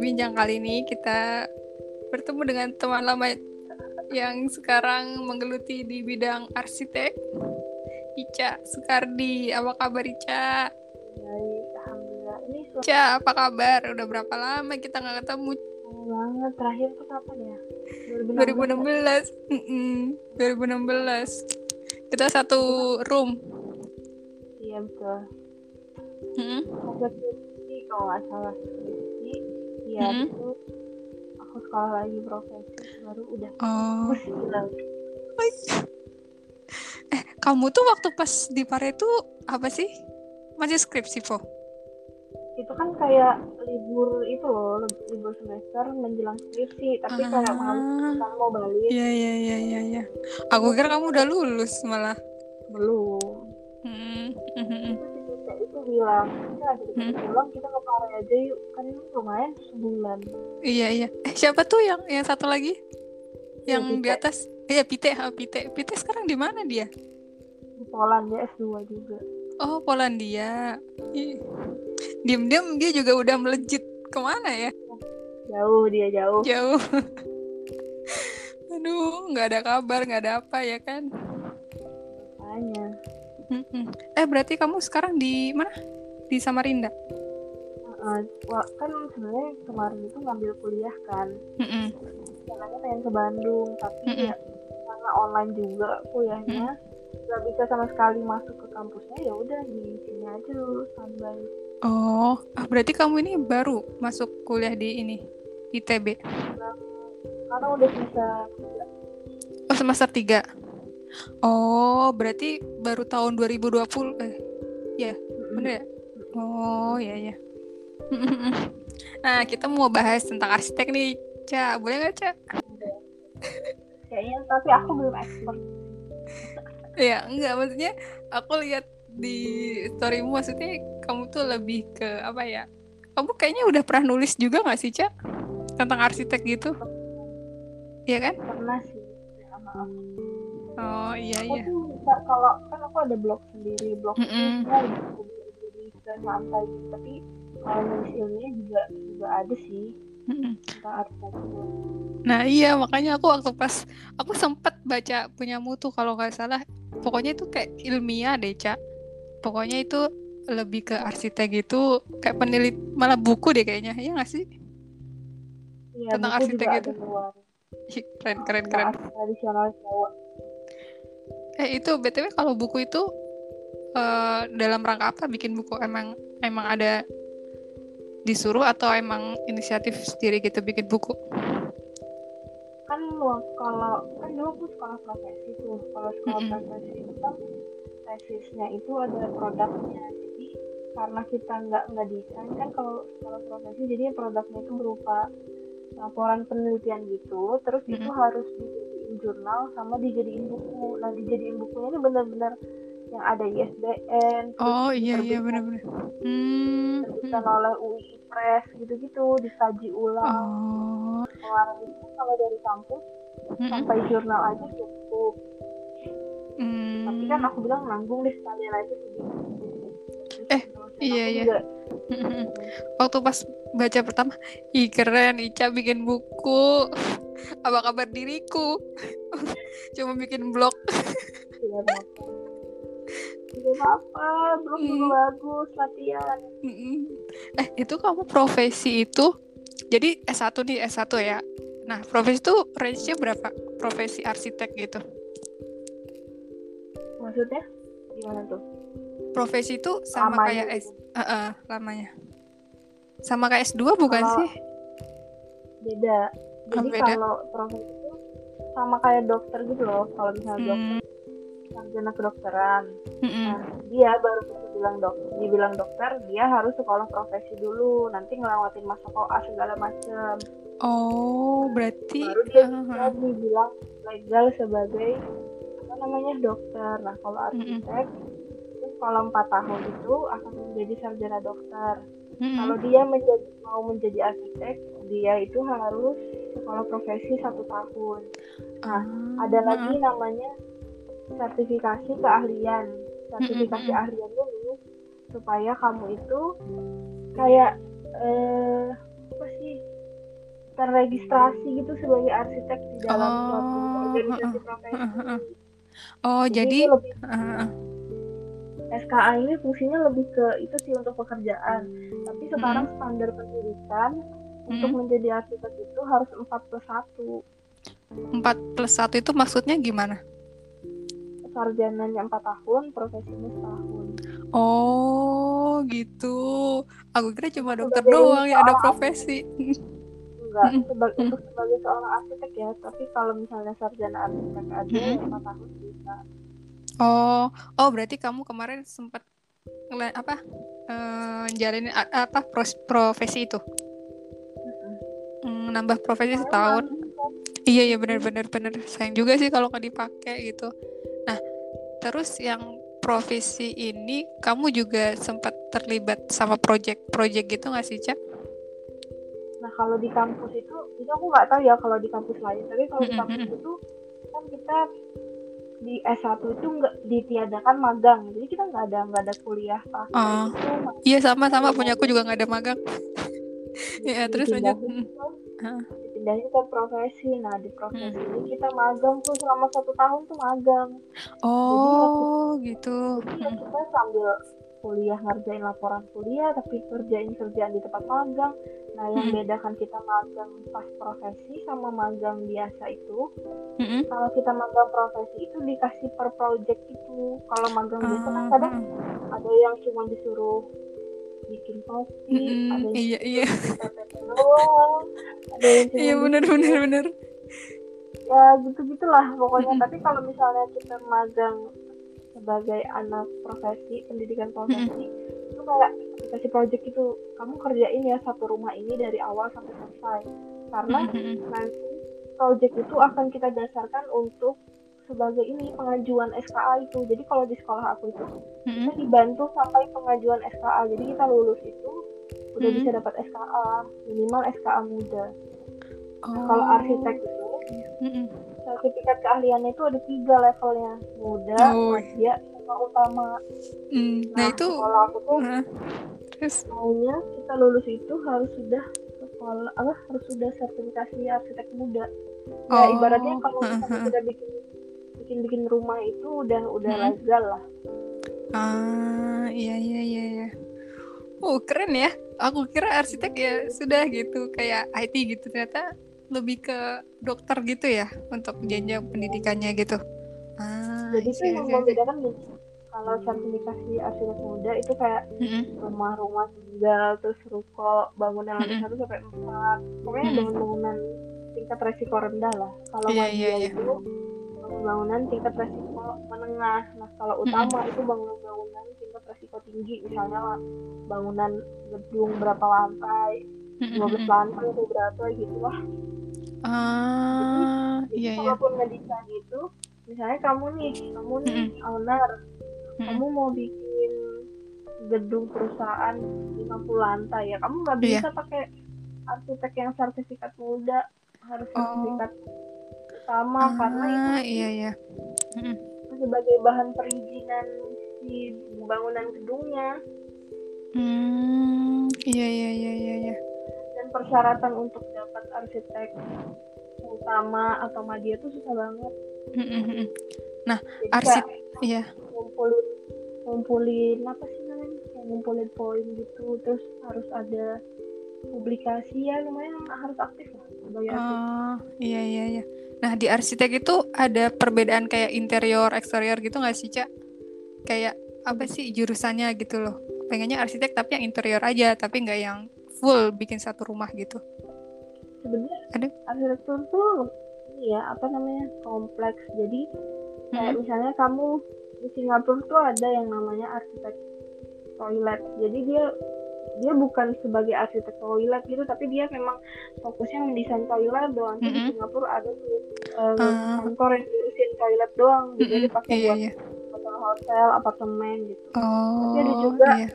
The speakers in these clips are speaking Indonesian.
Bincang kali ini kita bertemu dengan teman lama yang sekarang menggeluti di bidang arsitek. Ica Sukardi, apa kabar Ica? Baik, alhamdulillah. Ini suara Ica, apa kabar? Udah berapa lama kita nggak ketemu? banget. Terakhir tuh kapan ya? 2016. Mm-mm, 2016. Kita satu room. Iya betul. Skripsi kalau nggak salah skripsi. Iya Hmm. itu aku sekolah lagi profesi baru udah Oh. Gila. Eh, kamu tuh waktu pas di Pare itu apa sih? Masih skripsi, Po? Itu kan kayak libur itu loh, libur semester menjelang skripsi. Tapi kayak Ah. kita mau balik Iya, iya, iya, iya, iya. Aku kira kamu udah lulus malah. belum. Hmm. Itu bilang, kita ada Hmm. pulang kita ke Pare aja yuk. Kan lumayan sebulan. Iya, iya. Eh, siapa tuh yang yang satu lagi? Yang Iya, di atas? Iya, Pite, ha, Pite. Pite sekarang di mana dia? Di Poland dia S2 juga. Oh, Polandia. Diam-diam dia juga udah melejit ke mana ya? Jauh dia jauh. Jauh. Aduh, nggak ada kabar, nggak ada apa ya kan? Makanya. Mm-mm. Eh, berarti kamu sekarang di mana? Di Samarinda? Uh, kan sebenarnya kemarin itu ngambil kuliah kan Mm-mm. pengen ke Bandung tapi Mm-mm. ya karena online juga kuliahnya nggak bisa sama sekali masuk ke kampusnya ya udah di sini aja dulu standby Oh, ah, berarti kamu ini baru masuk kuliah di ini ITB. karena udah bisa Oh, semester 3. Oh, berarti baru tahun 2020 eh ya, bener ya? Oh, iya ya. Nah, kita mau bahas tentang arsitek nih, Ca. Boleh nggak, Ca? kayaknya tapi aku belum expert Ya, enggak maksudnya aku lihat di storymu maksudnya kamu tuh lebih ke apa ya? Kamu kayaknya udah pernah nulis juga nggak sih, Ca? Tentang arsitek gitu? Iya kan? pernah sih ya, maaf. Oh, iya aku iya. tuh bisa kalau kan aku ada blog sendiri blog itu Mm-mm. ya jadi bisa santai tapi kalau nulis ilmiah juga juga ada sih. Tentang arsitektur Nah iya makanya aku waktu pas aku sempet baca punya mutu kalau nggak salah. Pokoknya itu kayak ilmiah deh Ca pokoknya itu lebih ke arsitek gitu kayak penelit malah buku deh kayaknya. Ya nggak sih? Iya, Tentang arsitek gitu. Ih, keren keren keren. Tradisional Jawa eh itu btw kalau buku itu eh, dalam rangka apa? Bikin buku emang emang ada disuruh atau emang inisiatif sendiri gitu bikin buku? Kan kalau kan dulu aku sekolah profesi tuh. Kalau sekolah Mm-mm. profesi itu kan tesisnya itu ada produknya. Jadi karena kita nggak nggak desain kan kalau sekolah profesi jadi produknya itu berupa laporan penelitian gitu. Terus itu Mm-mm. harus dijadiin jurnal sama dijadiin buku. Nah dijadiin bukunya ini benar-benar yang ada ISBN oh iya iya benar-benar. Hmm, diterbitkan oleh UI Press gitu-gitu dikaji ulang. Oh. Kemarin itu kalau dari kampus mm-mm. sampai jurnal aja cukup. Hmm. tapi kan aku bilang nanggung deh sekalian aja segitu Eh, iya, iya. juga, Waktu pas baca pertama, ih keren Ica bikin buku. Apa kabar diriku? Cuma bikin blog. apa-apa tidak apa belum juga bagus latihan. Eh, itu kamu profesi itu jadi S1 nih, S1 ya. Nah, profesi itu range-nya berapa? Profesi arsitek gitu. maksudnya gimana tuh Profesi itu sama Lamanya kayak S eh, eh, lamanya. Sama kayak S2 bukan Kalau- sih? beda jadi Oh, beda. kalau profesi itu sama kayak dokter gitu loh kalau misalnya dokter Hmm. sarjana kedokteran mm-mm. Nah, dia baru bisa bilang dok, dibilang dokter, dia harus sekolah profesi dulu, nanti ngelewatin masa koas segala macem. Oh, berarti Baru dia bisa ah. dibilang legal sebagai apa namanya dokter. Nah, kalau arsitek itu kalau empat tahun itu akan menjadi sarjana dokter. Mm-mm. Kalau dia menjadi mau menjadi arsitek, dia itu harus sekolah profesi satu tahun. Nah, Ah, Ada lagi namanya sertifikasi keahlian. Sertifikasi Mm-mm. ahlian ini supaya kamu itu kayak eh, apa sih terregistrasi gitu sebagai arsitek di dalam Oh, suatu organisasi profesi. Oh, Jadi jadi lebih uh, SKA ini fungsinya lebih ke itu sih untuk pekerjaan. Tapi sekarang standar pendidikan untuk Mm-mm. menjadi arsitek itu harus 4 plus 1. 4 plus 1 itu maksudnya gimana? Sarjananya 4 tahun, profesinya setahun. Oh, gitu. Aku kira cuma dokter Sebagai doang yang ada profesi. Enggak, Mm-mm. seba- Mm. untuk sebagai seorang arsitek ya. Tapi kalau misalnya sarjana arsitek aja Mm-mm. ya 4 tahun bisa. Oh, oh berarti kamu kemarin sempat apa? Jalanin a- apa pros- profesi itu? Hmm, nambah profesi setahun. Iya iya benar-benar benar. Sayang juga sih kalau nggak dipakai gitu. Nah, terus yang profesi ini kamu juga sempat terlibat sama project-project gitu nggak sih, Cak? Nah kalau di kampus itu, itu aku nggak tahu ya kalau di kampus lain. Tapi kalau di kampus itu kan kita di S1 itu nggak ditiadakan magang. Jadi kita nggak ada nggak ada kuliah pas Oh. itu magang Iya sama-sama punya aku juga nggak ada magang. Ya, terus lanjut. Mm. ke- Heeh. dipindahin ke profesi. Nah di profesi Mm. ini kita magang tuh selama satu tahun tuh magang. Oh, gitu. Jadi ya Mm. kita sambil kuliah ngerjain laporan kuliah tapi kerjain kerjaan di tempat magang. Nah yang Mm. bedakan kita magang pas profesi sama magang biasa itu Mm-mm. kalau kita magang profesi itu dikasih per project itu kalau magang biasa kan Ah, kadang ah. ada yang cuma disuruh bikin topi Mm-mm, ada yang Iya iya doang ada yang cuma iya benar benar benar. ya gitu gitulah pokoknya Mm-mm. tapi kalau misalnya kita magang sebagai anak profesi pendidikan profesi itu kayak dikasih project itu kamu kerjain ya satu rumah ini dari awal sampai selesai karena Mm-mm. nanti project itu akan kita dasarkan untuk sebagai ini pengajuan SKA itu. Jadi kalau di sekolah aku itu Mm-mm. kita dibantu sampai pengajuan SKA. Jadi kita lulus itu udah Hmm. bisa dapat SKA minimal SKA muda. Nah, Oh. kalau arsitek itu Mm-mm. Sertifikat keahliannya itu ada tiga levelnya muda, Oh. media, sama utama. Mm, Nah Nah, itu kalau aku tuh Heeh. terus maunya kita lulus itu harus sudah sekolah apa harus sudah sertifikasi arsitek muda. Ya Oh. ibaratnya kalau Heeh, misalnya heeh. kita bikin bikin bikin rumah itu udah udah Hmm. legal lah. ah iya iya iya iya. Oh keren ya. Aku kira arsitek ya sudah gitu kayak IT gitu ternyata lebih ke dokter gitu ya untuk jenjang pendidikannya gitu. Ah, Jadi I itu see, I yang see, I see. membedakan gini. Kalau sertifikasi arsitek muda itu kayak Mm-mm. rumah-rumah tinggal terus ruko bangunan lantai Mm-mm. satu sampai empat. Pokoknya Mm-mm. bangun-bangunan tingkat resiko rendah lah. Kalau Iya, media iya, iya. itu bangunan tingkat resiko menengah. Nah kalau utama itu bangunan-bangunan tingkat resiko tinggi. Misalnya bangunan gedung berapa lantai, 12 Mm-mm. lantai atau berapa gitu lah. Ah, Jadi iya iya. kalaupun ngedesain itu, misalnya kamu nih, kamu nih owner, Mm-mm. kamu mau bikin gedung perusahaan 50 lantai ya, kamu nggak Iya. bisa pakai arsitek yang sertifikat muda, harus Oh. sertifikat utama karena itu Ah, iya iya. Mm-mm. sebagai bahan perizinan si bangunan gedungnya Hmm, iya iya iya iya iya. Dan persyaratan untuk dapat arsitek utama atau media itu susah banget. Mm-mm. Jadi Arsit kayak iya. ngumpulin ngumpulin apa sih namanya kayak ngumpulin poin gitu terus harus ada publikasi ya lumayan harus aktif lah arsitek. Oh, iya iya iya. Nah, di arsitek itu ada perbedaan kayak interior, eksterior gitu nggak sih, Cak? Kayak apa sih jurusannya gitu loh. Pengennya arsitek tapi yang interior aja, tapi nggak yang full bikin satu rumah gitu. sebenarnya Ada? arsitektur tuh ya apa namanya kompleks jadi kayak Mm-mm. misalnya kamu di Singapura tuh ada yang namanya arsitek toilet jadi dia dia bukan sebagai arsitek toilet gitu tapi dia memang fokusnya mendesain toilet doang Jadi di Mm-mm. Singapura ada tuh eh, Ah. kantor yang ngurusin toilet doang jadi Mm-mm. dipakai Iya buat iya. hotel apartemen gitu Oh, ada juga iya.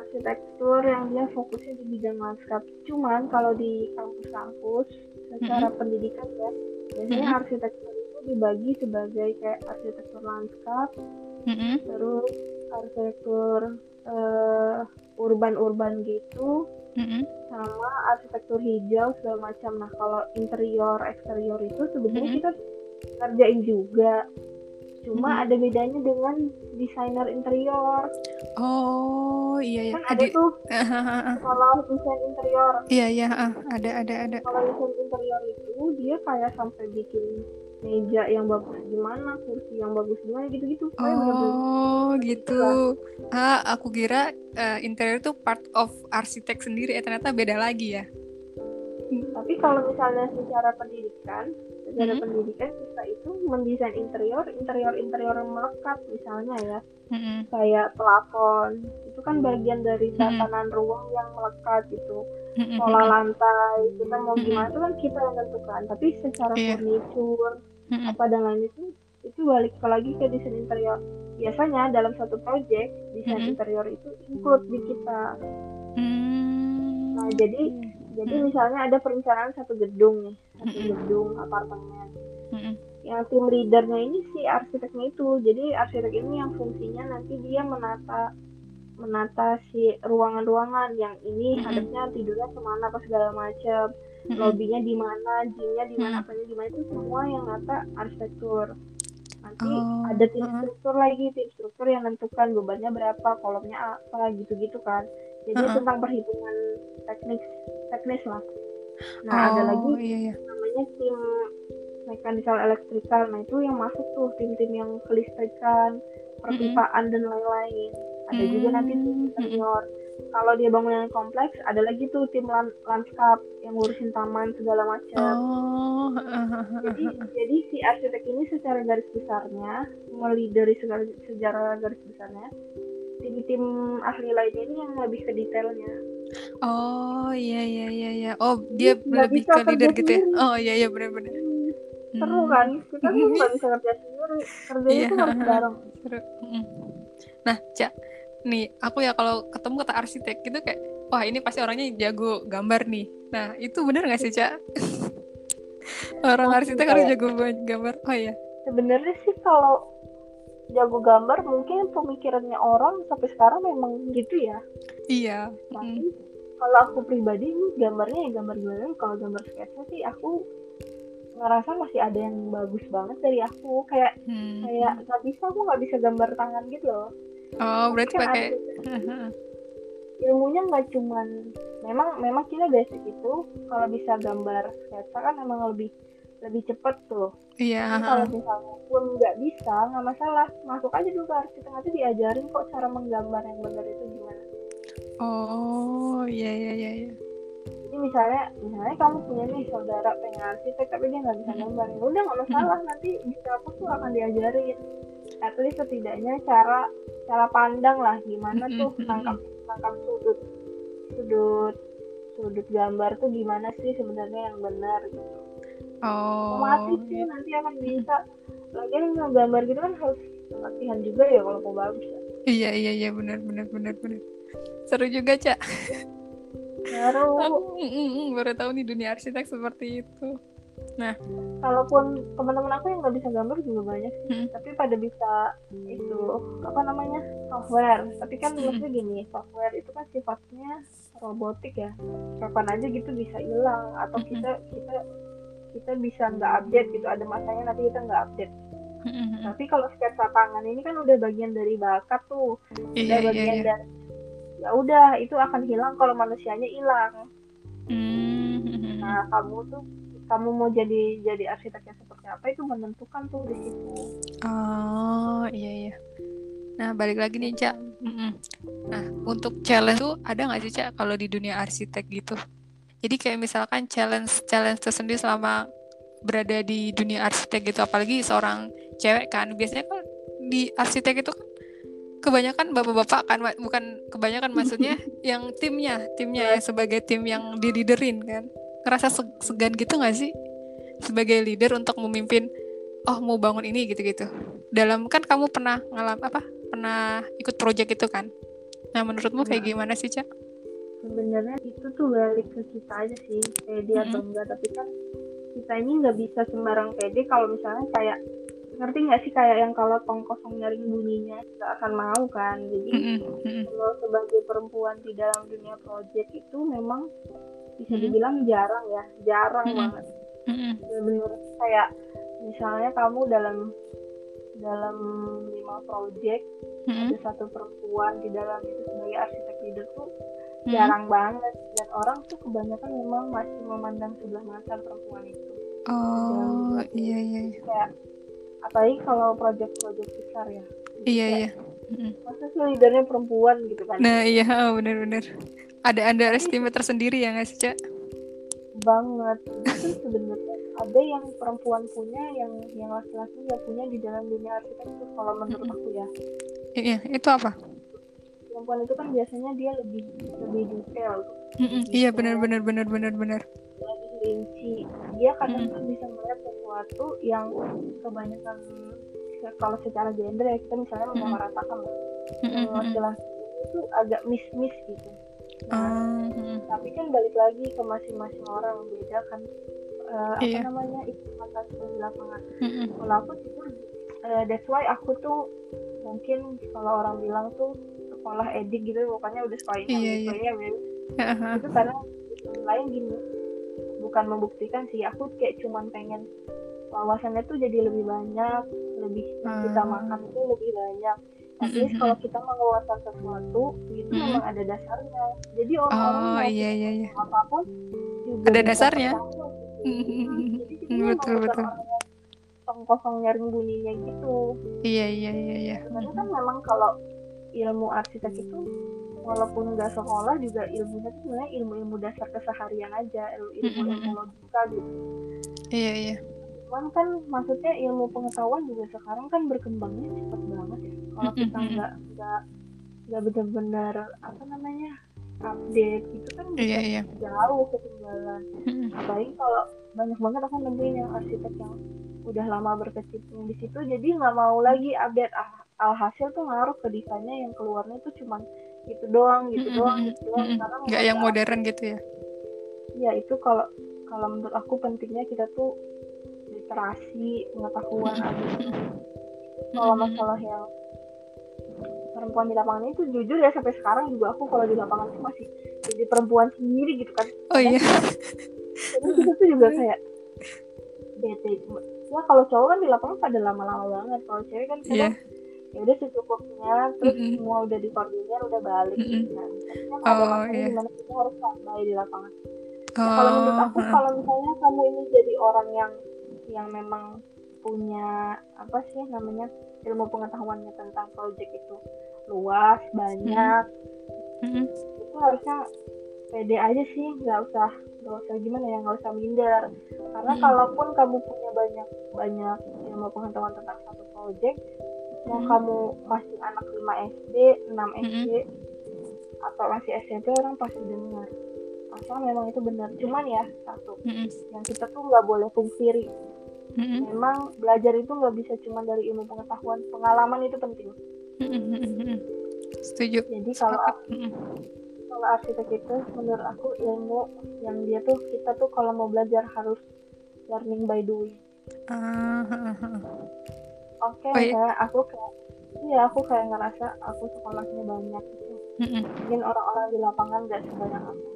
Arsitektur yang dia fokusnya di bidang lanskap. Cuman kalau di kampus-kampus secara pendidikan ya, biasanya Mm-mm. arsitektur itu dibagi sebagai kayak arsitektur lanskap, Mm-mm. terus arsitektur uh, urban-urban gitu Mm-mm. sama arsitektur hijau segala macam. Nah kalau interior eksterior itu sebenarnya Mm-mm. kita kerjain juga. Cuma Mm-mm. ada bedanya dengan desainer interior. Oh iya ya. Kan ada tuh Iya kalau desain interior. iya ah, ada ada ada. Kalau desain interior itu dia kayak sampai bikin meja yang bagus gimana, kursi yang bagus gimana gitu-gitu. Bener-bener Oh gitu. Ah aku kira eh, interior itu part of arsitek sendiri. Eh ternyata beda lagi ya. Tapi kalau misalnya secara pendidikan, secara Mhm. pendidikan kita itu mendesain interior, interior-interior yang melekat misalnya ya, Mm-mm. kayak plafon. Itu kan bagian dari Mhm. tatanan ruang yang melekat gitu. Mm-mm. Pola lantai, kita mau Mhm. gimana itu kan kita yang tentukan. Tapi secara Iya. furniture apa dan lain itu itu balik ke lagi ke desain interior. Biasanya dalam satu project desain interior itu include di kita. Hmm. Nah, jadi jadi Hmm. misalnya ada perencanaan satu gedung nih, satu gedung apartemen. Mm-mm. Yang tim leadernya ini si arsiteknya itu. Jadi arsitek ini yang fungsinya nanti dia menata menata si ruangan-ruangan yang ini Mhm. hadapnya tidurnya ke mana apa segala macam Mm-mm. lobbynya di mana gymnya di mana Mhm. apanya di mana itu semua yang nata arsitektur nanti Oh, ada tim heeh. struktur lagi tim struktur yang menentukan bebannya berapa kolomnya apa gitu-gitu kan jadi Heeh. tentang perhitungan teknis teknis lah nah ada Oh, lagi iya iya. namanya tim mechanical electrical. Nah itu yang masuk tuh tim-tim yang kelistrikan perpipaan dan lain-lain. Ada juga nanti tim Hmm, interior kalau dia bangunan kompleks ada lagi tuh tim lan- lanskap yang ngurusin taman segala macam. Oh. jadi jadi si arsitek ini secara garis besarnya melideri secara garis besarnya tim-tim ahli lainnya ini yang lebih ke detailnya Oh iya iya iya iya. Oh dia lebih ke leader kerja gitu ya. sendiri. Oh iya iya benar-benar. Hmm, seru Hmm. kan kita tuh nggak bisa kerja sendiri kerjanya Iya. harus bareng Seru. Mm. Nah, Cak, nih aku ya kalau ketemu kata arsitek gitu kayak, wah ini pasti orangnya jago gambar nih. Nah, itu bener gak sih, Cak? Orang arsitek harus jago banget gambar. Oh iya. sebenarnya sih kalau jago gambar mungkin pemikirannya orang sampai sekarang memang gitu ya Iya. tapi Mm. kalau aku pribadi ini gambarnya ya gambar gimana kalau gambar sketsa sih aku ngerasa masih ada yang bagus banget dari aku kayak Hmm. kayak nggak bisa aku nggak bisa gambar tangan gitu loh Oh, berarti Kan pakai ilmunya nggak cuman memang memang kita basic itu kalau bisa gambar sketsa kan memang lebih lebih cepet tuh Iya. Tapi kalau misalnya pun nggak bisa nggak masalah masuk aja dulu ke arsitek nanti diajarin kok cara menggambar yang benar itu gimana Oh, iya iya iya iya. jadi misalnya misalnya kamu punya nih saudara pengen arsitek tapi dia nggak bisa gambar ya udah nggak masalah nanti di kampus tuh akan diajarin at least setidaknya cara cara pandang lah gimana tuh tangkap tangkap sudut sudut sudut gambar tuh gimana sih sebenarnya yang benar gitu Oh. otomatis sih iya. nanti akan bisa lagian gambar gitu kan harus latihan juga ya kalau mau bagus ya Iya iya iya benar benar benar benar. Seru juga, Cak. baru Aku mm, baru tahu nih dunia arsitek seperti itu. kalaupun teman-teman aku yang nggak bisa gambar juga banyak sih Hmm. tapi pada bisa itu apa namanya software tapi kan Hmm. maksudnya gini software itu kan sifatnya robotik ya kapan aja gitu bisa hilang atau Hmm. kita kita kita bisa nggak update gitu ada masanya nanti kita nggak update tapi kalau sketsa tangan ini kan udah bagian dari bakat tuh Iya udah iya bagian iya. dari ya udah itu akan hilang kalau manusianya hilang Hmm. nah kamu tuh kamu mau jadi jadi arsitek yang seperti apa itu menentukan tuh di situ Oh iya iya. Nah balik lagi nih Cak. Mm-mm. Nah untuk challenge tuh ada nggak sih Cak kalau di dunia arsitek gitu? Jadi kayak misalkan challenge challenge tersendiri selama berada di dunia arsitek gitu, apalagi seorang cewek kan biasanya kan di arsitek itu kan kebanyakan bapak-bapak kan bukan kebanyakan maksudnya yang timnya timnya ya sebagai tim yang diliderin kan. Ngerasa seg- segan gitu nggak sih? Sebagai leader untuk memimpin oh mau bangun ini gitu-gitu. Dalam kan kamu pernah ngalam apa pernah ikut project itu kan? Nah menurutmu kayak Nah. gimana sih cak? Sebenarnya itu tuh balik ke kita aja sih pede atau enggak. Tapi kan kita ini nggak bisa sembarang pede kalau misalnya kayak ngerti nggak sih kayak yang kalau tong kosong nyaring bunyinya nggak akan mau kan jadi mm -hmm. kalau sebagai perempuan di dalam dunia project itu memang bisa dibilang jarang ya jarang mm -hmm. banget mm -hmm. benar kayak misalnya kamu dalam dalam lima project ada satu perempuan di dalam itu sebagai arsitek leader tuh mm-hmm. jarang banget dan orang tuh kebanyakan memang masih memandang sebelah mata perempuan itu oh iya iya kayak apalagi kalau project-project besar ya. Iya iya. Masa sih leadernya perempuan gitu kan? Nah iya oh, bener-bener. Ada ada estimate tersendiri ya nggak sih cak? Banget. Itu sebenarnya ada yang perempuan punya yang yang laki-laki nggak punya di dalam dunia arsitektur kalau menurut aku ya. Iya itu apa? Perempuan itu kan biasanya dia lebih lebih detail. Mm -mm, iya benar benar benar benar benar rinci dia kadang mm -mm. bisa melihat sesuatu yang kebanyakan kalau secara gender ya kita misalnya mm -hmm. memeratakan mm -hmm. laki-laki itu agak miss-miss gitu nah, mm -hmm. tapi kan balik lagi ke masing-masing orang beda kan uh, iya. apa namanya itu di lapangan mm -hmm. kalau aku itu uh, that's why aku tuh mungkin kalau orang bilang tuh sekolah edik gitu pokoknya udah sekolah ini iya, iya. ya, uh-huh. itu karena lain gini bukan membuktikan sih aku kayak cuman pengen wawasannya tuh jadi lebih banyak lebih hmm. kita makan itu lebih banyak tapi mm -hmm. kalau kita menguasai sesuatu itu mm -hmm. memang ada dasarnya jadi orang-orang oh, iya, iya, iya. apa pun juga ada dasarnya mm -hmm. jadi kita betul betul kosong nyaring bunyinya gitu iya iya iya iya sebenarnya kan memang kalau ilmu arsitek itu walaupun nggak sekolah juga ilmunya itu sebenarnya ilmu-ilmu dasar keseharian aja ilmu-ilmu logika gitu. Iya iya. Cuman kan maksudnya ilmu pengetahuan juga sekarang kan berkembangnya cepat banget ya. Kalau kita nggak nggak nggak benar-benar apa namanya update gitu kan iya, iya. jauh ketinggalan. Apalagi kalau banyak banget aku nemuin yang arsitek yang udah lama berkecimpung di situ jadi nggak mau lagi update. Ah, alhasil tuh ngaruh ke desainnya yang keluarnya tuh cuman gitu doang gitu doang gitu doang. karena nggak yang modern gitu ya? Ya itu kalau kalau menurut aku pentingnya kita tuh literasi pengetahuan aja kalau masalah yang perempuan di lapangan itu jujur ya sampai sekarang juga aku kalau di lapangan tuh masih jadi perempuan sendiri gitu kan. Oh iya. Jadi itu tuh juga kayak bete. Ya kalau cowok kan di lapangan pada lama-lama banget kalau cewek kan kadang yeah ya udah secukupnya terus mm -hmm. semua udah dikoordinir udah balik mm -hmm. nah, ada oh, iya. di mana kita harus standby di lapangan oh, nah, kalau menurut aku uh. kalau misalnya kamu ini jadi orang yang yang memang punya apa sih namanya ilmu pengetahuannya tentang project itu luas banyak mm -hmm. itu harusnya pede aja sih nggak usah nggak usah gimana ya nggak usah minder karena mm -hmm. kalaupun kamu punya banyak banyak ilmu pengetahuan tentang satu project mau hmm. kamu masih anak 5 SD 6 SD hmm. atau masih SMP orang pasti dengar asal memang itu benar cuman ya satu hmm. yang kita tuh nggak boleh pungkiri hmm. memang belajar itu nggak bisa cuma dari ilmu pengetahuan pengalaman itu penting hmm. setuju jadi kalau hmm. kalau arsitek itu menurut aku ilmu yang dia tuh kita tuh kalau mau belajar harus learning by doing uh, oke okay, oh, iya? aku kayak iya aku kayak ngerasa aku sekolahnya banyak gitu mm-hmm. mungkin orang-orang di lapangan gak sebanyak aku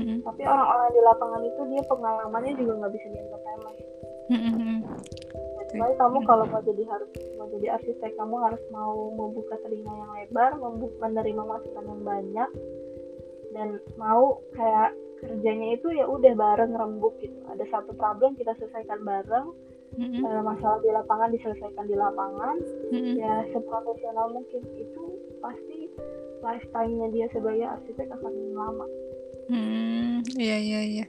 mm-hmm. tapi orang-orang di lapangan itu dia pengalamannya juga nggak bisa dianggap remeh mm-hmm. Jadi kamu kalau mau jadi harus mau jadi arsitek kamu harus mau membuka telinga yang lebar, menerima masukan yang banyak, dan mau kayak kerjanya itu ya udah bareng rembuk gitu. Ada satu problem kita selesaikan bareng, mm-hmm. uh, masalah di lapangan diselesaikan di lapangan mm-hmm. ya seprofesional mungkin itu pasti lifetime-nya dia sebagai arsitek akan lama hmm iya iya iya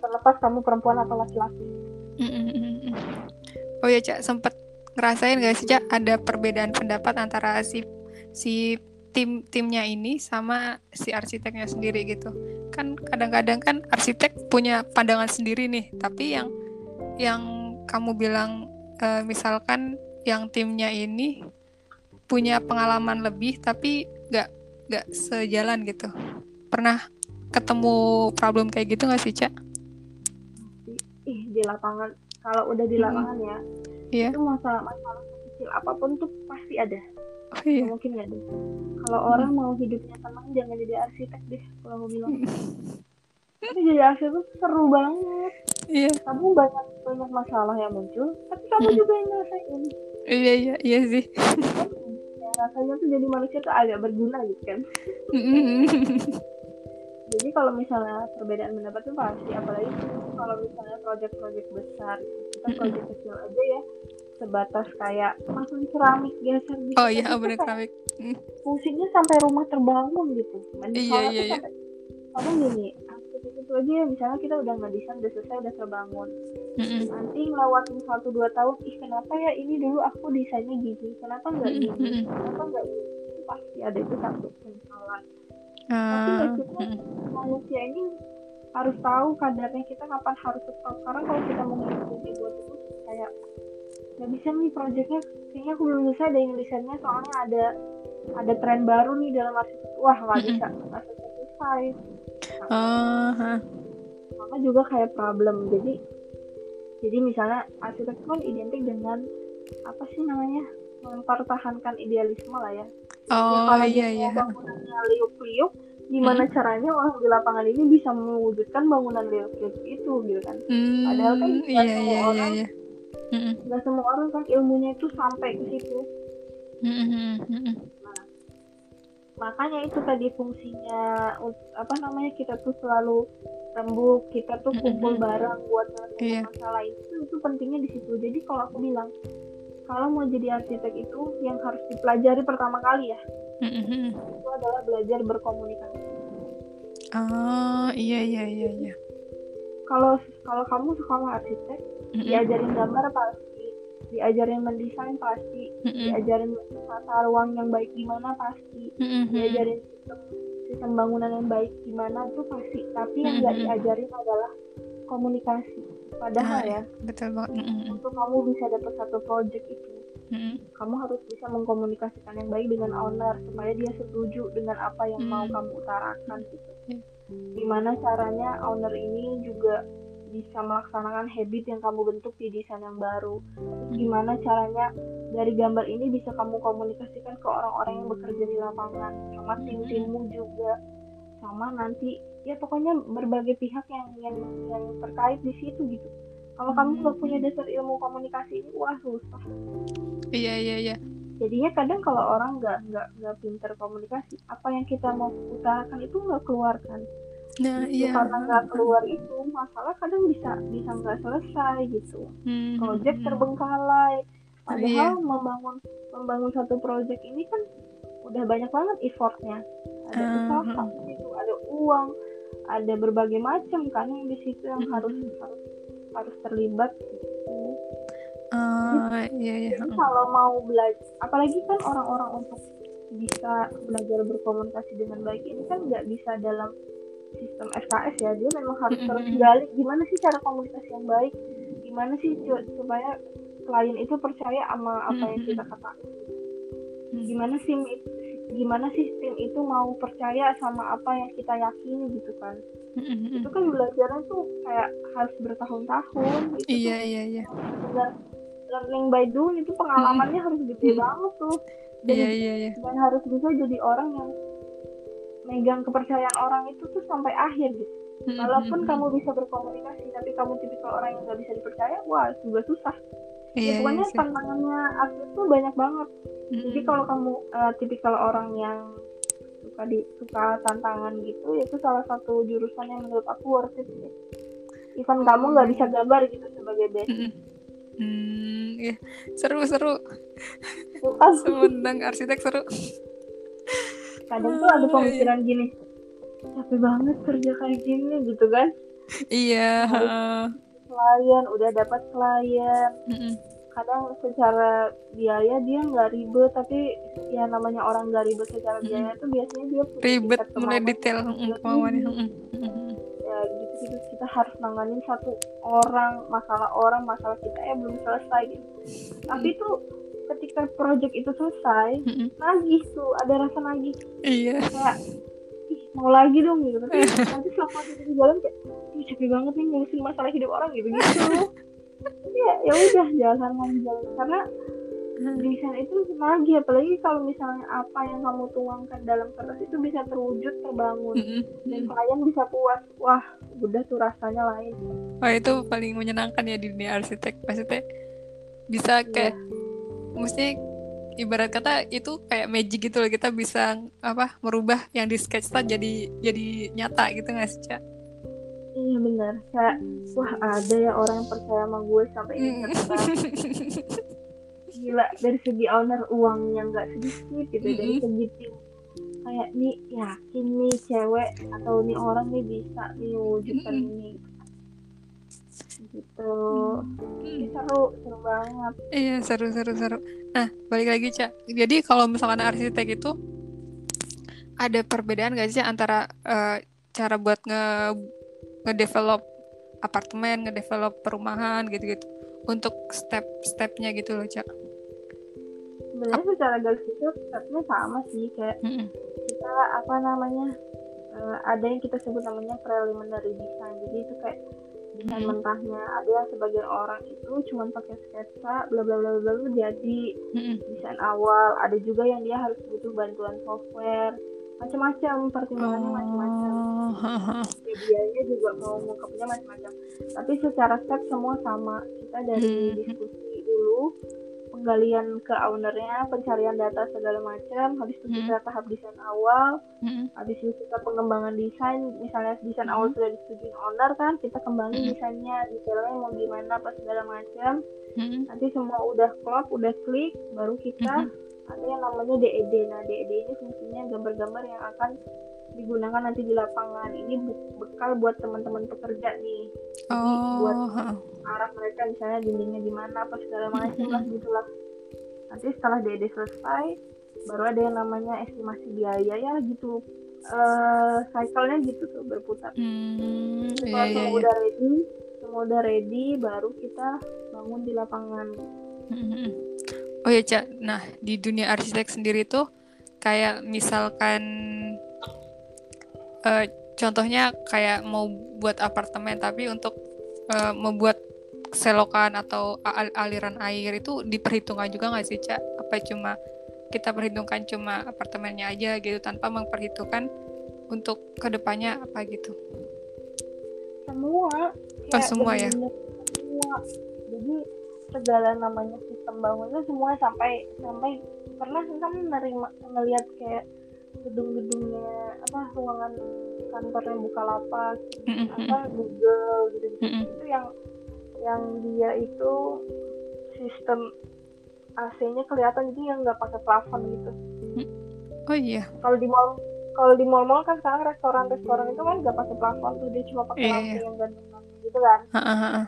terlepas kamu perempuan atau laki-laki mm-hmm. oh ya cak sempet ngerasain gak sih cak ada perbedaan pendapat antara si si tim timnya ini sama si arsiteknya sendiri gitu kan kadang-kadang kan arsitek punya pandangan sendiri nih tapi yang yang kamu bilang uh, misalkan yang timnya ini punya pengalaman lebih tapi nggak nggak sejalan gitu pernah ketemu problem kayak gitu nggak sih cak? Ih di lapangan kalau udah di lapangan hmm. ya Iya. itu masalah masalah kecil apa pun tuh pasti ada Oh, iya. Mungkin nggak ada kalau orang mau hidupnya tenang jangan jadi arsitek deh kalau mau bilang tapi jadi arsitek tuh seru banget Iya. kamu banyak banyak masalah yang muncul tapi kamu Hmm. juga yang ngerasain Iya iya iya sih. ya, rasanya tuh jadi manusia tuh agak berguna gitu kan jadi kalau misalnya perbedaan pendapat tuh pasti apalagi kalau misalnya proyek-proyek besar kita proyek kecil aja ya sebatas kayak masuk keramik geser gitu oh iya bener kayak keramik. fungsinya sampai rumah terbangun gitu Dan Iya, iya, iya. sampai- kadang gini itu aja ya. Misalnya kita udah nggak desain udah selesai udah terbangun. Mm-mm. nanti ngelewatin satu dua tahun ih kenapa ya ini dulu aku desainnya gini? Kenapa nggak gini? Mm-mm. kenapa nggak pasti ada itu satu penyesalan tapi Ah, maksudnya mm-mm. manusia ini harus tahu kadarnya kita kapan harus stop. Karena kalau kita mau ngikutin buat itu kayak nggak bisa nih proyeknya kayaknya aku belum selesai ada yang desainnya soalnya ada ada tren baru nih dalam arsitek wah nggak bisa nggak selesai Oh, sama juga kayak problem jadi jadi misalnya arsitek itu kan identik dengan apa sih namanya mempertahankan idealisme lah ya Ya, oh kalau iya iya. bangunannya liuk-liuk gimana caranya orang di lapangan ini bisa mewujudkan bangunan liuk-liuk itu gitu kan Hmm, Padahal kan nggak iya semua iya iya orang- iya. Mm-mm. nggak semua orang kan ilmunya itu sampai ke situ Mm-mm. Mm-mm. Makanya itu tadi fungsinya apa namanya kita tuh selalu rembuk kita tuh kumpul bareng buat Iya. masalah itu itu pentingnya di situ. Jadi kalau aku bilang kalau mau jadi arsitek itu yang harus dipelajari pertama kali ya. Itu adalah belajar berkomunikasi. Oh iya iya iya iya. kalau kalau kamu sekolah arsitek diajarin gambar pasti diajarin mendesain pasti Mm-mm. diajarin tata ruang yang baik gimana pasti Mm-mm. diajarin sistem sistem bangunan yang baik gimana tuh pasti tapi yang nggak Mhm. diajarin adalah komunikasi padahal Ah, ya Betul banget. Mm-mm. untuk kamu bisa dapat satu project itu Mm-mm. kamu harus bisa mengkomunikasikan yang baik dengan owner supaya dia setuju dengan apa yang mau Hmm. kamu utarakan gitu Iya. gimana caranya owner ini juga bisa melaksanakan habit yang kamu bentuk di desain yang baru. Terus gimana caranya dari gambar ini bisa kamu komunikasikan ke orang-orang yang bekerja di lapangan sama tim-timmu juga sama nanti ya pokoknya berbagai pihak yang yang yang terkait di situ gitu. Kalau kamu nggak punya dasar ilmu komunikasi ini wah susah. Iya iya iya. jadinya kadang kalau orang nggak nggak nggak pinter komunikasi apa yang kita mau utarakan itu nggak keluar kan Nah iya. karena nggak keluar itu masalah kadang bisa bisa nggak selesai gitu Hmm, proyek hmm, terbengkalai padahal iya. membangun membangun satu proyek ini kan udah banyak banget effortnya ada Ah, usaha di situ ada uang ada berbagai macam kan yang di situ yang Hmm. harus harus harus terlibat gitu. Oh iya iya. Jadi kalau mau belajar, apalagi kan orang-orang untuk bisa belajar berkomunikasi dengan baik ini kan nggak bisa dalam sistem SKS ya, dia memang harus terus gali gimana sih cara komunikasi yang baik, gimana sih supaya klien itu percaya sama apa yang kita katakan, gimana sih gimana sih tim itu mau percaya sama apa yang kita yakini gitu kan, itu kan belajarnya tuh kayak harus bertahun-tahun, itu Iya tuh iya iya. benar learning by doing. Itu pengalamannya harus gede banget tuh. Dan, Iya iya iya. dan harus bisa jadi orang yang megang kepercayaan orang itu tuh sampai akhir gitu Mm-mm. walaupun kamu bisa berkomunikasi tapi kamu tipikal orang yang nggak bisa dipercaya wah juga susah Iya, ya, pokoknya iya sih. tantangannya artis tuh banyak banget Mm-mm. jadi kalau kamu eh, tipikal orang yang suka di suka tantangan gitu itu salah satu jurusan yang menurut aku worth it sih even kamu nggak bisa gambar gitu sebagai basic Mm-mm. Hmm, iya. Seru seru. Semundang arsitek seru. Kadang tuh ada pemikiran gini capek banget kerja kayak gini gitu kan Iya. heeh. klien udah dapat klien Mm-mm. kadang secara biaya dia nggak ribet tapi ya namanya orang nggak ribet secara Mm-mm. biaya tuh biasanya dia Ribet mulai detail mm, kemauannya. Mm-mm. ya gitu gitu kita harus nanganin satu orang masalah orang masalah kita ya belum selesai gitu tapi tuh ketika project itu selesai Mm-mm. nagih tuh ada rasa nagih. Iya. kayak ih mau lagi dong gitu. Tapi nanti selama kita di jalan kayak ih capek banget nih ngurusin masalah hidup orang gitu gitu. Ya ya udah jalan jalan. Karena desain itu lagi apalagi kalau misalnya apa yang kamu tuangkan dalam kertas itu bisa terwujud terbangun. Dan klien bisa puas. Wah udah tuh rasanya lain. Wah itu paling menyenangkan ya di dunia arsitek. Maksudnya bisa iya. kayak yeah. Mesti ibarat kata itu kayak magic gitu loh kita bisa apa merubah yang di sketch jadi jadi nyata gitu nggak sih cak? Iya benar. Kayak wah ada ya orang yang percaya sama gue sampai ini gila dari segi owner uangnya nggak sedikit gitu mm -hmm. dari segi tim. Kayak nih yakin nih cewek atau nih orang nih bisa nih wujudkan mm -hmm. ini gitu. Hmm. seru seru banget. Iya seru seru seru. Nah balik lagi cak jadi kalau misalkan arsitek itu ada perbedaan gak sih antara uh, cara buat nge ngedevelop apartemen ngedevelop perumahan gitu-gitu? Untuk step-stepnya gitu loh cak sebenarnya secara garis besar stepnya sama sih kayak mm -hmm. kita apa namanya uh, ada yang kita sebut namanya preliminary design. Jadi itu kayak desain mm-hmm. mentahnya. Ada yang sebagian orang itu cuma pakai sketsa bla bla bla bla jadi desain awal. Ada juga yang dia harus butuh bantuan software. Macam-macam pertimbangannya oh. macam-macam. Medianya juga mau mengungkapnya macam-macam. Tapi secara step semua sama. Kita dari mm-hmm. diskusi dulu penggalian ke ownernya, pencarian data segala macam, habis itu kita hmm. tahap desain awal, hmm. habis itu kita pengembangan desain, misalnya desain hmm. awal sudah disetujui owner kan, kita kembangin hmm. desainnya, detailnya mau gimana, apa segala macam, hmm. nanti semua udah klop, udah klik, baru kita hmm. ada yang namanya DED, nah DED ini fungsinya gambar-gambar yang akan digunakan nanti di lapangan. Ini bekal buat teman-teman pekerja nih. Jadi oh. buat arah mereka misalnya dindingnya di mana apa segala macam lah gitulah. Nanti setelah DD selesai baru ada yang namanya estimasi biaya ya gitu. Uh, cycle-nya gitu tuh berputar. Hmm, kalau iya, semua iya. udah ready semua udah ready baru kita bangun di lapangan. Oh ya cak nah di dunia arsitek sendiri tuh kayak misalkan uh, contohnya kayak mau buat apartemen tapi untuk uh, membuat selokan atau al aliran air itu diperhitungkan juga nggak sih cak apa cuma kita perhitungkan cuma apartemennya aja gitu tanpa memperhitungkan untuk ke depannya apa gitu? Semua. Oh, semua ya? semua. Jadi segala namanya sistem bangunnya semua sampai sampai pernah kan nerima ngelihat kayak gedung-gedungnya apa ruangan kantornya Bukalapak mm-hmm. apa Google gitu, -gitu. Mm-hmm. itu yang yang dia itu sistem AC-nya kelihatan jadi yang nggak pakai plafon gitu oh iya kalau di mall kalau di mall-mall kan sekarang restoran-restoran itu kan nggak pakai plafon tuh dia cuma pakai yeah, lampu yeah. yang gantung gitu kan uh, uh, uh.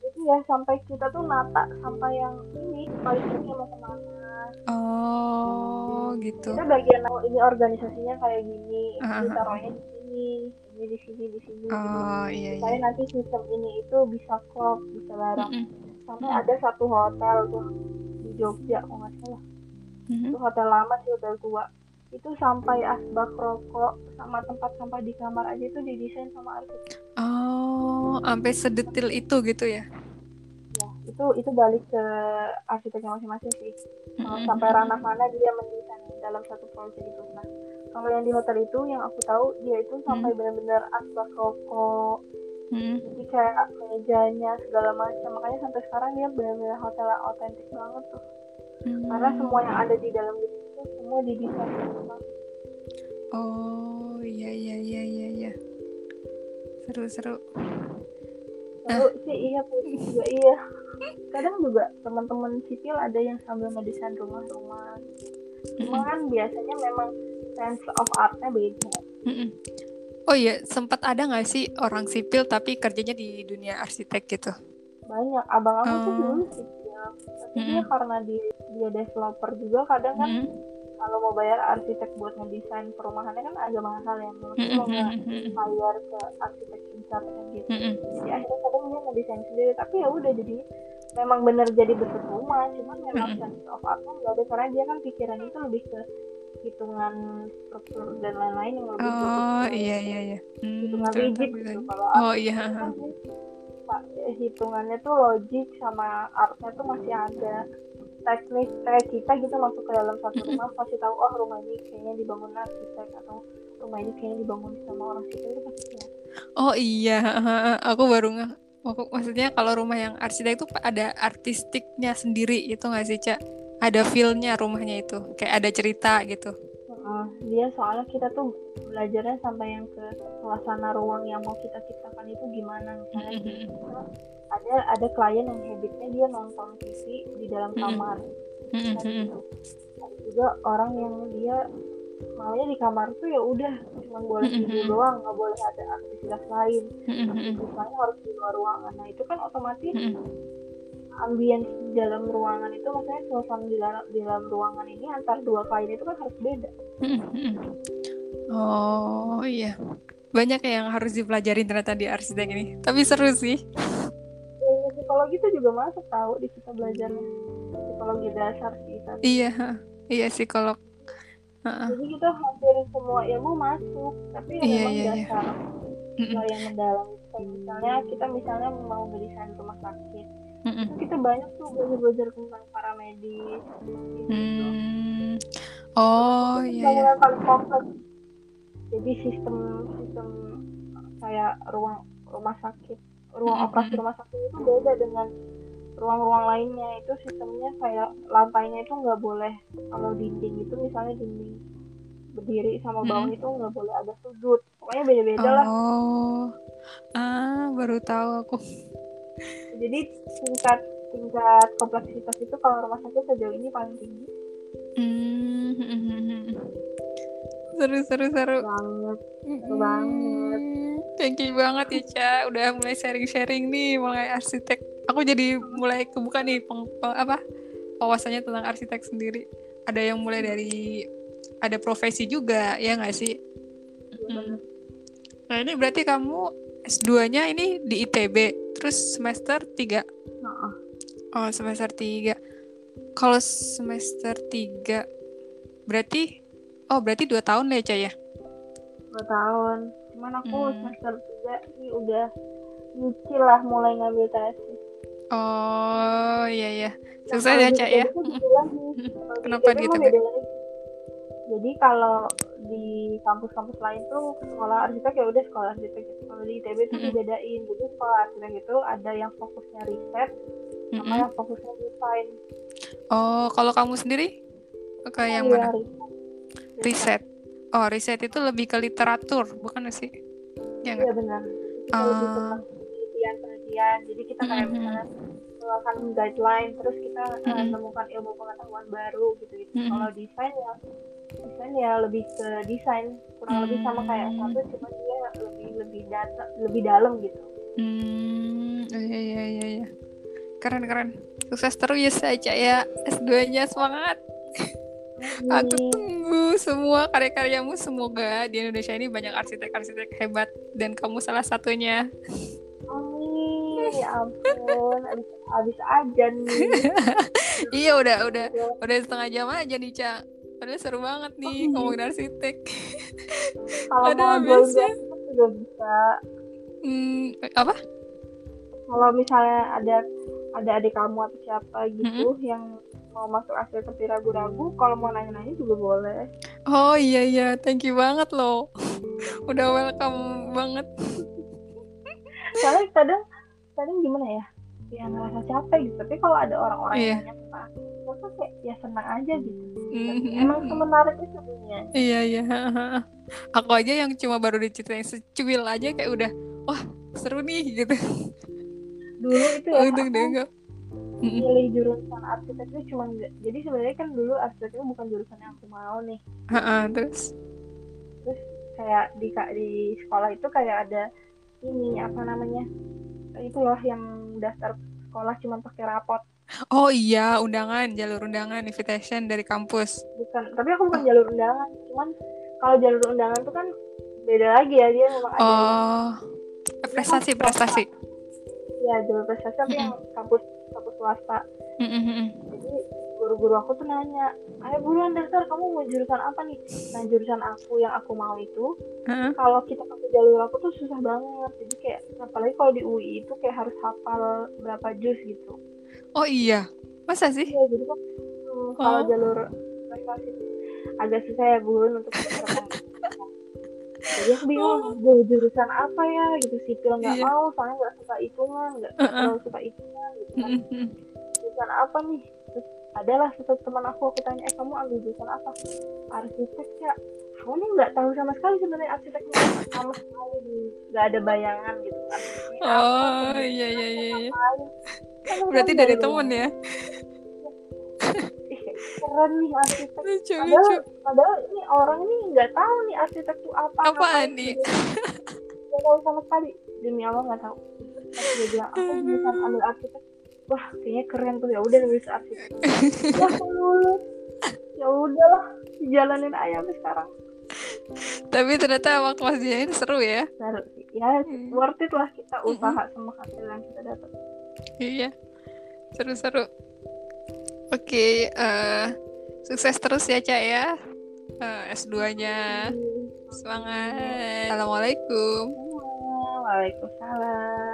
itu ya sampai kita tuh nata sampai yang ini paling mau ke mana Oh, gitu. Kita bagian ini organisasinya kayak gini, uh-huh. ditaruhnya di sini, ini di sini, di sini. Oh, gitu. iya iya. nanti sistem ini itu bisa klop, bisa bareng. Mm-hmm. Sampai ada satu hotel tuh di Jogja, kalau nggak salah. Mm-hmm. Itu hotel lama sih, hotel tua. Itu sampai asbak rokok sama tempat sampah di kamar aja itu didesain sama arsitek. Oh, sampai sedetil itu gitu ya? Itu itu balik ke arsiteknya masing-masing sih mm-hmm. sampai ranah mana dia mendesain dalam satu proyek itu nah kalau yang di hotel itu yang aku tahu dia itu sampai mm-hmm. benar-benar asbak rokok mm-hmm. jadi kayak mejanya segala macam makanya sampai sekarang dia benar-benar hotel otentik banget tuh mm-hmm. karena semua yang ada di dalam itu semua didesain sama oh iya iya iya iya iya seru seru seru sih iya putih juga iya. Kadang juga teman-teman sipil ada yang sambil ngedesain rumah-rumah. Cuma kan biasanya memang sense of artnya beda. Oh iya sempat ada nggak sih orang sipil tapi kerjanya di dunia arsitek gitu? Banyak. Abang aku oh. tuh dulu sipil tapi mm -hmm. dia karena dia dia developer juga kadang kan mm -hmm kalau mau bayar arsitek buat ngedesain perumahannya kan agak mahal ya. Menurut mm mau bayar ke arsitek besar gitu. Jadi akhirnya kadang dia ngedesain sendiri. Tapi ya udah jadi memang bener jadi bentuk rumah cuman memang sense of art nggak ada. Karena dia kan pikiran itu lebih ke hitungan struktur dan lain-lain yang lebih oh iya iya iya. Hmm, hitungan rigid gitu kalau oh iya kan, hitungannya tuh logik sama artnya tuh masih ada teknik kayak kita gitu masuk ke dalam satu rumah pasti tahu oh rumah ini kayaknya dibangun arsitek atau rumah ini kayaknya dibangun sama orang situ itu pasti ya. Oh iya, aku baru nggak. Maksudnya kalau rumah yang arsitek itu ada artistiknya sendiri itu nggak sih cak? Ada feelnya rumahnya itu, kayak ada cerita gitu. Uh, dia soalnya kita tuh belajarnya sampai yang ke suasana ruang yang mau kita ciptakan itu gimana misalnya ada ada klien yang habitnya dia nonton TV di dalam kamar. Mm-hmm. ada juga orang yang dia maunya di kamar tuh ya udah cuma boleh tidur doang nggak boleh ada aktivitas lain. Aktivitas lain harus di luar ruangan. Nah itu kan otomatis ambience di dalam ruangan itu maksudnya suasana di dalam, di dalam ruangan ini antar dua klien itu kan harus beda. Oh iya. Banyak yang harus dipelajari ternyata di arsitek ini. Tapi seru sih psikologi itu juga masuk tahu di kita belajar psikologi dasar kita iya iya psikolog jadi kita hampir semua ilmu masuk tapi ya iya, iya, iya. dasar iya. yang mendalam kayak misalnya kita misalnya mau mendesain rumah sakit mm -mm. kita banyak tuh belajar-belajar tentang paramedis gitu. mm. oh iya, iya. yang paling kompleks jadi sistem sistem kayak ruang rumah sakit ruang operasi rumah sakit itu beda dengan ruang-ruang lainnya. Itu sistemnya kayak lantainya itu nggak boleh kalau dinding itu misalnya dinding berdiri sama bawah hmm. itu nggak boleh ada sudut. Pokoknya beda-beda oh. lah ah baru tahu aku. Jadi tingkat tingkat kompleksitas itu kalau rumah sakit sejauh ini paling tinggi. Hmm. seru seru seru. Banget seru banget Thank you banget ya Ca, udah mulai sharing-sharing nih mulai arsitek. Aku jadi mulai kebuka nih peng, peng, apa wawasannya tentang arsitek sendiri. Ada yang mulai dari ada profesi juga ya nggak sih? Hmm. Nah ini berarti kamu S2-nya ini di ITB, terus semester 3? Uh-uh. Oh semester 3. Kalau semester 3 berarti oh berarti dua tahun deh Ca ya? Dua tahun cuman aku hmm. semester tiga sih udah nyicil lah mulai ngambil tesis oh iya iya. Sukses ya cak ya? kenapa gitu jadi kalau di kampus-kampus lain tuh sekolah arsitek ya udah sekolah arsitek. Kalau di ITB tuh dibedain. Jadi sekolah arsitek itu ada yang fokusnya riset sama mm-hmm. yang fokusnya desain. Oh kalau kamu sendiri? Kayak yang mana? riset Oh, riset itu lebih ke literatur, bukan sih? Ya, iya benar. Uh... ke penelitian-penelitian. Jadi kita kayak mm -hmm. misalnya mengeluarkan guideline, terus kita mm -hmm. uh, menemukan ilmu pengetahuan baru gitu-gitu. Mm -hmm. Kalau desain ya desain ya lebih ke desain kurang mm -hmm. lebih sama kayak satu cuma dia lebih lebih data lebih dalam gitu. Hmm, iya iya iya iya. Keren keren. Sukses terus ya saja ya S2-nya semangat. Aku tunggu semua karya-karyamu semoga di Indonesia ini banyak arsitek-arsitek hebat dan kamu salah satunya. Amin, ya ampun, abis, abis aja nih. iya udah udah udah setengah jam aja nih cak. Padahal seru banget nih oh, ngomongin arsitek. Kalau mau habisnya juga bisa. Hmm, apa? Kalau misalnya ada ada adik kamu atau siapa gitu -hmm. yang mau masuk asli tapi ragu-ragu kalau mau nanya-nanya juga boleh. Oh iya iya. Thank you banget loh. Udah welcome banget. Soalnya kadang kadang gimana ya ya ngerasa capek gitu. Tapi kalau ada orang-orang yeah. yang nanya kayak ya senang aja gitu. Mm-hmm. emang semenarik itu dunia iya iya. Aku aja yang cuma baru diceritain secuil aja kayak udah wah seru nih gitu. Dulu itu ya untung deh pilih jurusan arsitek itu cuma jadi sebenarnya kan dulu arsitek itu bukan jurusan yang aku mau nih. Uh-uh, terus? Terus kayak di di sekolah itu kayak ada ini apa namanya itu loh yang daftar sekolah cuma pakai rapot. Oh iya undangan jalur undangan invitation dari kampus. Bukan tapi aku bukan jalur undangan cuman kalau jalur undangan tuh kan beda lagi ya dia memang ada oh prestasi prestasi ya jalur prestasi tapi yang kampus swasta mm-hmm. jadi guru-guru aku tuh nanya ayo buruan daftar kamu mau jurusan apa nih nah jurusan aku yang aku mau itu Heeh. kalau kita pakai jalur aku tuh susah banget jadi kayak apalagi kalau di UI itu kayak harus hafal berapa juz gitu Oh iya, masa sih? iya jadi kan hmm, kalau Oh. jalur prestasi itu agak susah ya bun untuk. jadi aku bingung gue jurusan apa ya gitu sipil nggak Iya. mau soalnya nggak suka hitungan nggak nggak terlalu suka hitungan gitu kan jurusan apa nih terus adalah satu teman aku aku tanya eh kamu ambil jurusan apa arsitek ya aku nih nggak tahu sama sekali sebenarnya arsiteknya apa. sama sekali nggak ada bayangan gitu arsiteknya apa, Oh iya iya iya. iya. ngapain. Sama Berarti dari temen ya? Keren nih arsitek Lucu padahal, lucu. padahal ini orang ini nggak tahu nih arsitek tuh apa nih? gitu. nggak tahu sama sekali demi Allah nggak tahu Terus dia bilang aku jurusan ambil arsitek wah kayaknya keren tuh ya udah nulis arsitek wah lulus ya udahlah dijalanin aja sampai sekarang Tapi ternyata waktu pas ini seru ya. Seru sih. ya Hmm. worth it lah kita usaha sama hasil yang kita dapat Iya. Seru-seru. Oke, eh sukses terus ya, Cak ya. Eh, S2-nya. Semangat. Assalamualaikum. Waalaikumsalam